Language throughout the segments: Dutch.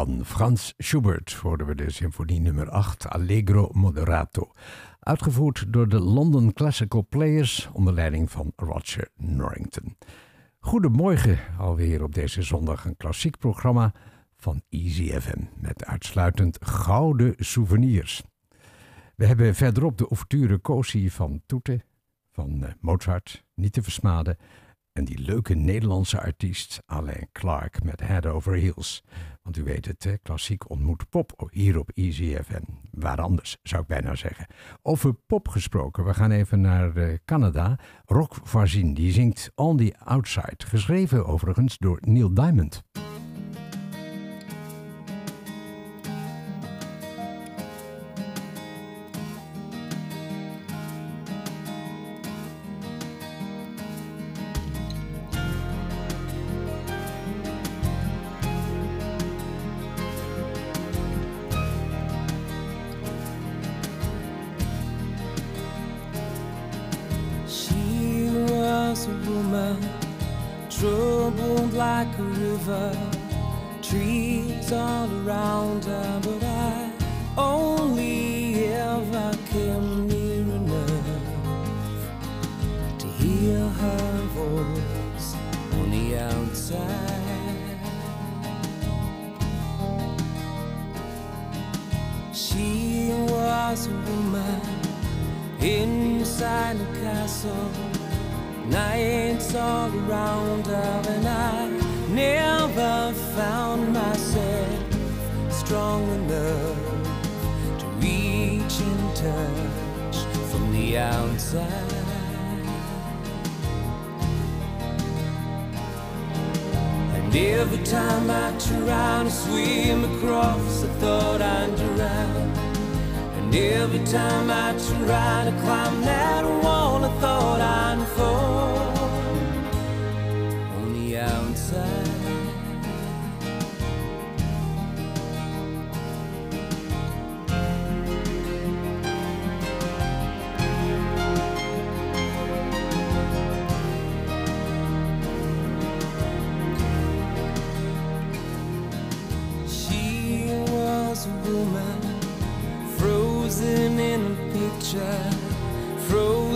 Van Frans Schubert hoorden we de symfonie nummer 8 Allegro Moderato, uitgevoerd door de London Classical Players onder leiding van Roger Norrington. Goedemorgen, alweer op deze zondag een klassiek programma van Easy FM met uitsluitend gouden souvenirs. We hebben verderop de ouverture Cosi van Toete van eh, Mozart, niet te versmaden, en die leuke Nederlandse artiest Alain Clark met Head Over Heels. Want u weet het, klassiek ontmoet pop hier op Easy FM. Waar anders, zou ik bijna zeggen. Over pop gesproken, we gaan even naar uh, Canada. Rock Varzin, die zingt On The Outside. Geschreven overigens door Neil Diamond. all around her and I never found myself strong enough to reach in touch from the outside. And every time I try to swim across, I thought I'd drown. And every time I try to climb that wall, I thought I'd fall.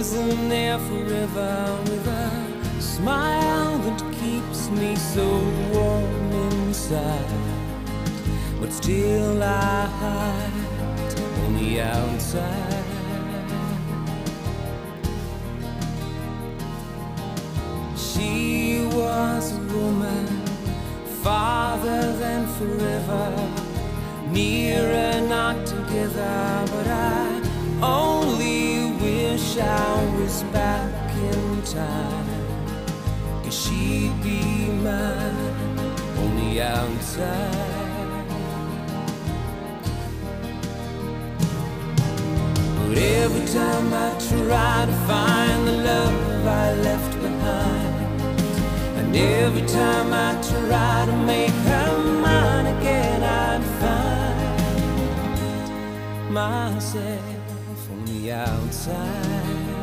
Frozen there forever with a smile that keeps me so warm inside. But still I hide on the outside. She was a woman farther than forever, nearer not together, but I only wish I was back in time. Cause she'd be mine on the outside. But every time I try to find the love I left behind, and every time I try to make her mine again, I'd find myself on the wij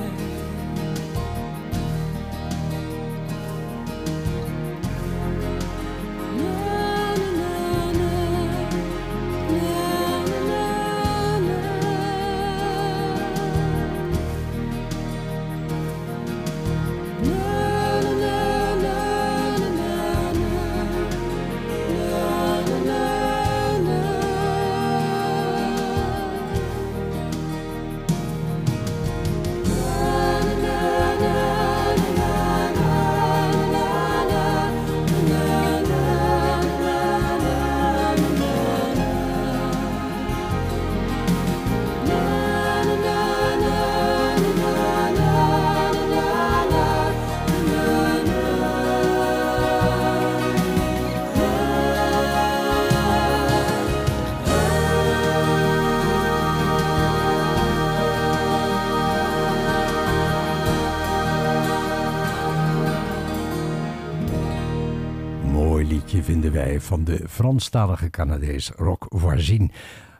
van de Franstalige Canadees Rock Voisin.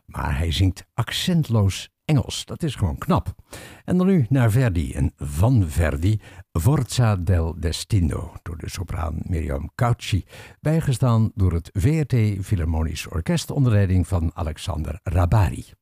Maar hij zingt accentloos Engels. Dat is gewoon knap. En dan nu naar Verdi en van Verdi, Forza del Destino, door de sopraan Miriam Caucci, bijgestaan door het VRT Philharmonisch Orkest onder leiding van Alexander Rabari.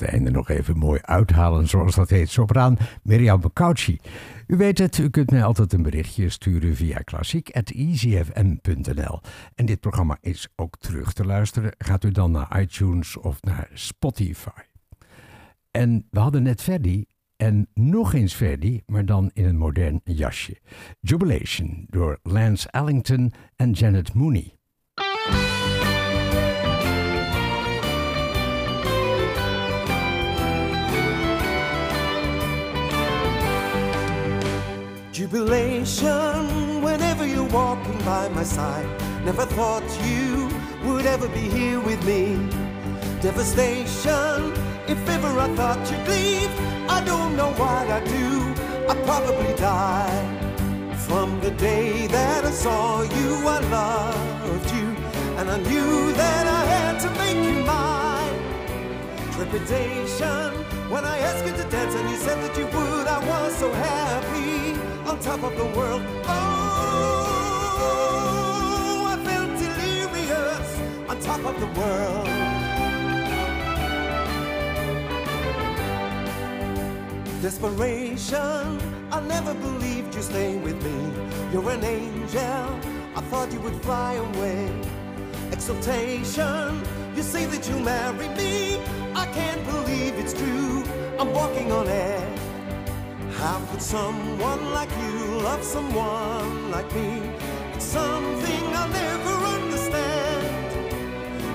Het einde nog even mooi uithalen, zoals dat heet. Sopraan Miriam Bacauci. U weet het, u kunt mij altijd een berichtje sturen via klassiek.easyfm.nl. En dit programma is ook terug te luisteren. Gaat u dan naar iTunes of naar Spotify. En we hadden net Verdi en nog eens Verdi, maar dan in een modern jasje. Jubilation door Lance Ellington en Janet Mooney. Jubilation whenever you're walking by my side. Never thought you would ever be here with me. Devastation if ever I thought you'd leave. I don't know what I'd do. I'd probably die. From the day that I saw you, I loved you. And I knew that I had to make you mine. Trepidation when I asked you to dance and you said that you would. I was so happy on top of the world. Oh, I felt delirious on top of the world. Desperation, I never believed you'd stay with me. You're an angel, I thought you would fly away. Exultation, you say that you'll marry me. I can't believe it's true, I'm walking on air. How could someone like you love someone like me? It's something I'll never understand.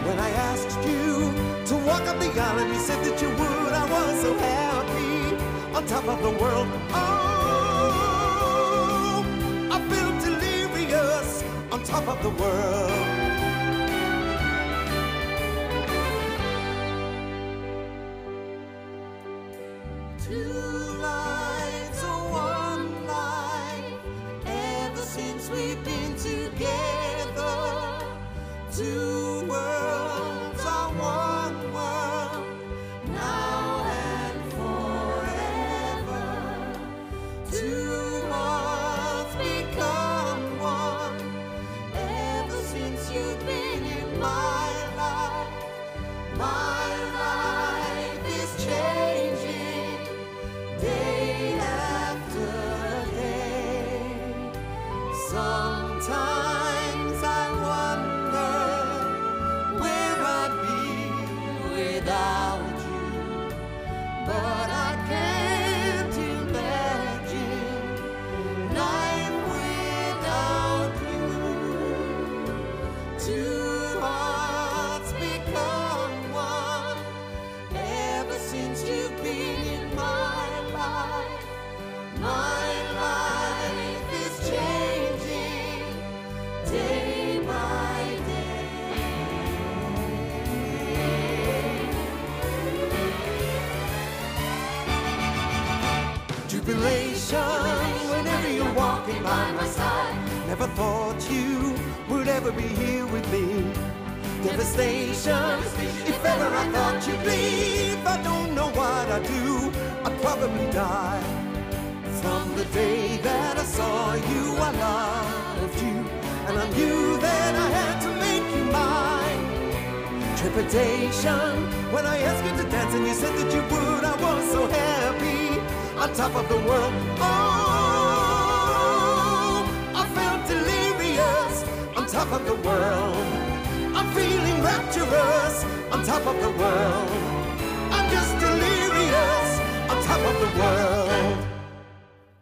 When I asked you to walk up the aisle and you said that you would, I was so happy on top of the world. Oh, I feel delirious on top of the world. You're by my side. Never thought you would ever be here with me. Devastation, if ever I thought you'd leave, I don't know what I'd do. I'd probably die. From the day that I saw you, I loved you, and I knew that I had to make you mine. Trepidation when I asked you to dance and you said that you would. I was so happy on top of the world. Oh, top the world. I'm feeling rapturous on top of the world. I'm just delirious on top of the world.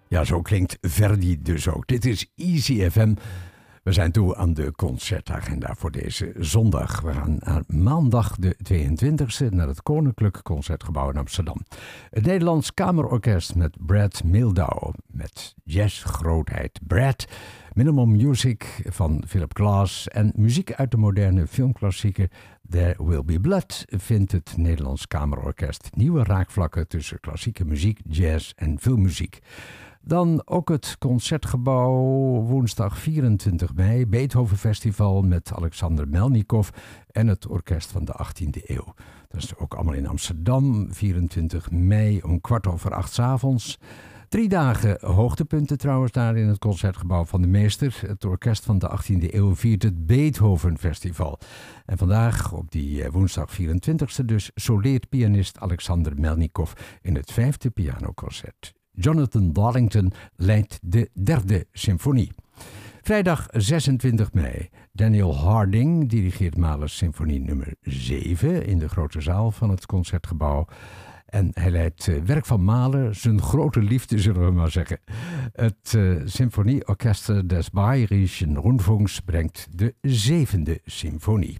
Ja, zo klinkt Verdi dus ook. Dit is Easy FM. We zijn toe aan de concertagenda voor deze zondag. We gaan naar maandag de 22e naar het Koninklijk Concertgebouw in Amsterdam. Het Nederlands Kamerorkest met Brad Mildau. Met jazzgrootheid Brad. Minimum Music van Philip Glass. En muziek uit de moderne filmklassieker There Will Be Blood vindt het Nederlands Kamerorkest nieuwe raakvlakken tussen klassieke muziek, jazz en filmmuziek. Dan ook het Concertgebouw woensdag 24 mei, Beethoven Festival met Alexander Melnikov en het Orkest van de 18e eeuw. Dat is ook allemaal in Amsterdam, 24 mei om kwart over acht 's avonds. Drie dagen hoogtepunten trouwens daar in het concertgebouw van de Meester. Het orkest van de 18e eeuw viert het Beethoven Festival. En vandaag, op die eh, woensdag 24e dus, soleert pianist Alexander Melnikov in het vijfde pianoconcert. Jonathan Darlington leidt de derde symfonie. Vrijdag 26 mei. Daniel Harding dirigeert Mahlers symfonie nummer 7 in de grote zaal van het concertgebouw. En hij leidt uh, werk van Mahler, zijn grote liefde zullen we maar zeggen. Het uh, Symfonieorchester des Bayerischen Rundfunks brengt de zevende symfonie.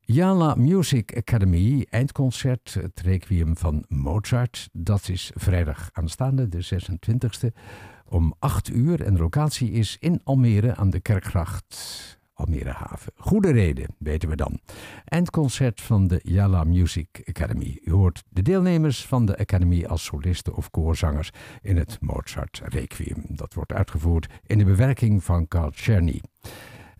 Jala Music Academy eindconcert, het requiem van Mozart. Dat is vrijdag aanstaande, de 26e, om 8 uur. En de locatie is in Almere aan de Kerkgracht. Almere Haven. Goede reden, weten we dan. Eindconcert van de Yala Music Academy. U hoort de deelnemers van de Academy als solisten of koorzangers in het Mozart Requiem. Dat wordt uitgevoerd in de bewerking van Carl Czerny.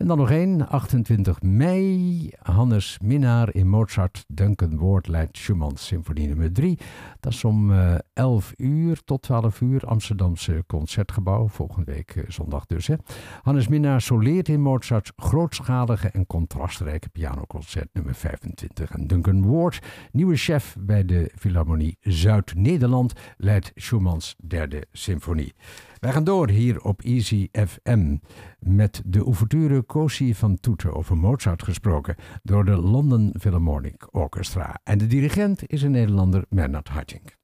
En dan nog één, 28 mei. Hannes Minnaar in Mozart, Duncan Ward leidt Schumann's Symfonie nummer 3. Dat is om uh, 11 uur tot 12 uur, Amsterdamse Concertgebouw. Volgende week uh, zondag dus. Hè. Hannes Minnaar soleert in Mozart's grootschalige en contrastrijke pianoconcert nummer 25. En Duncan nieuwe chef bij de Philharmonie Zuid-Nederland, leidt Schumann's derde symfonie. Wij gaan door hier op Easy FM met de ouverture Cosi van Toeten over Mozart gesproken door de London Philharmonic Orchestra. En de dirigent is een Nederlander, Bernard Haitink.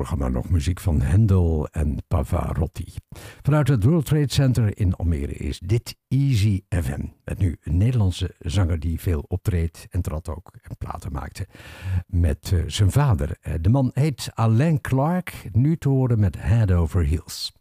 Programma nog muziek van Hendel en Pavarotti. Vanuit het World Trade Center in Almere is dit Easy FM. Met nu een Nederlandse zanger die veel optreedt en trad ook en platen maakte met uh, zijn vader. Uh, de man heet Alain Clark, nu te horen met Head Over Heels.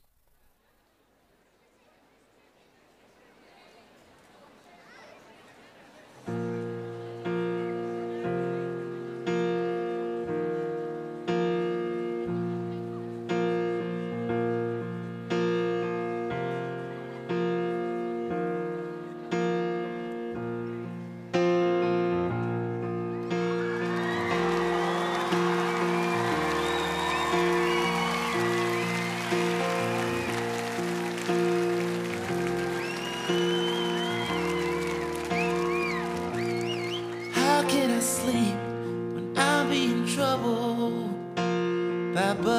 sleep when I be in trouble. Papa.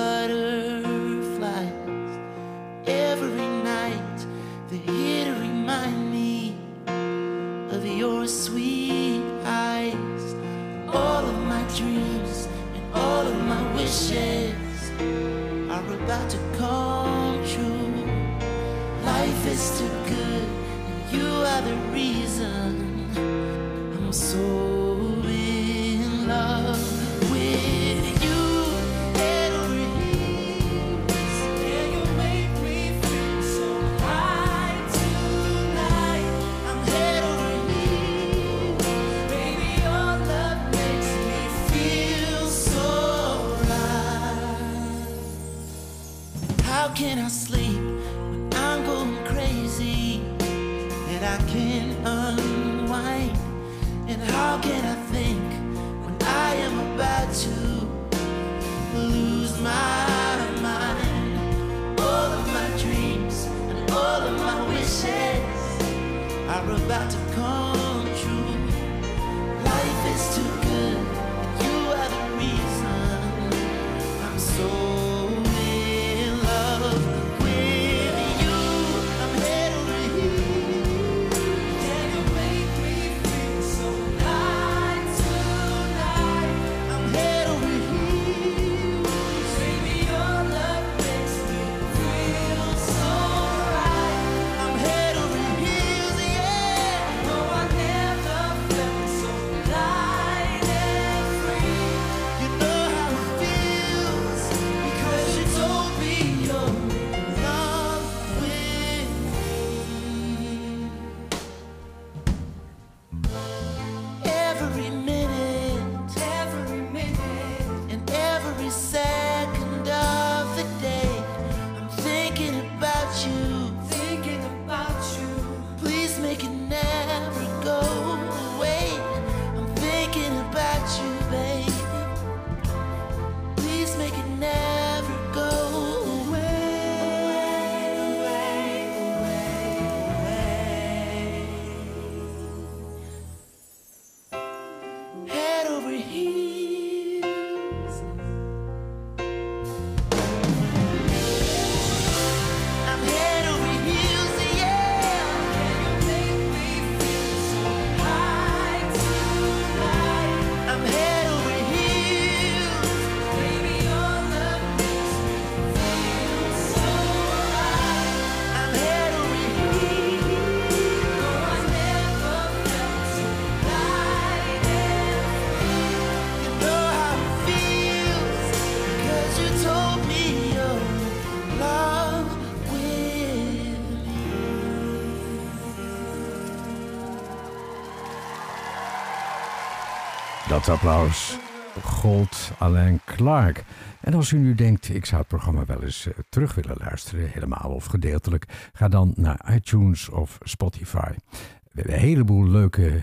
Applaus gold Alain Clark. En als u nu denkt, ik zou het programma wel eens uh, terug willen luisteren, helemaal of gedeeltelijk, ga dan naar iTunes of Spotify. We hebben een heleboel leuke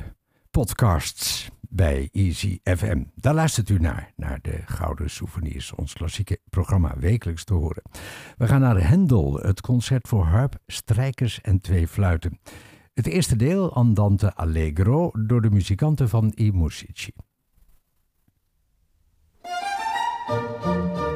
podcasts bij Easy FM. Daar luistert u naar, naar de Gouden Souvenirs, ons klassieke programma wekelijks te horen. We gaan naar Hendel, het concert voor harp, strijkers en twee fluiten. Het eerste deel, Andante Allegro, door de muzikanten van I Musici. Música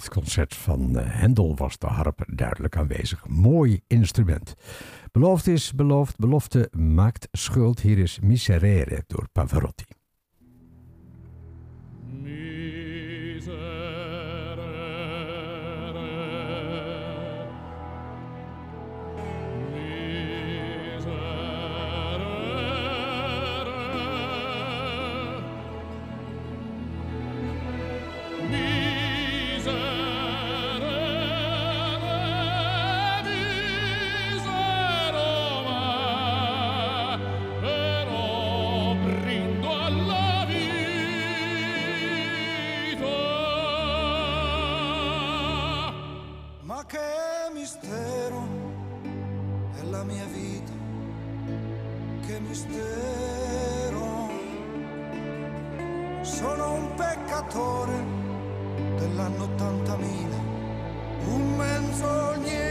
concert van eh, Hendel was de harp duidelijk aanwezig. Mooi instrument. Beloofd is beloofd, belofte maakt schuld. Hier is Miserere door Pavarotti. mistero è la mia vita, che mistero. Sono un peccatore dell'anno 80.000, un menzognero.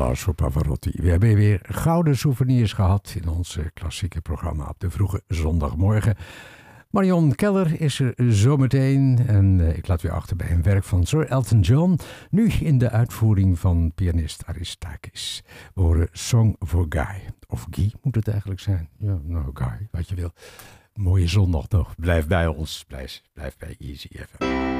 Applaus voor Pavarotti. We hebben weer gouden souvenirs gehad in ons klassieke programma op de vroege zondagmorgen. Marion Keller is er zometeen en eh, ik laat u achter bij een werk van Sir Elton John, nu in de uitvoering van pianist Aristakis. We horen Song for Guy, of Guy moet het eigenlijk zijn. Ja, nou Guy, wat je wil. Mooie zondag nog. Blijf bij ons, blijf, blijf bij Easy FM.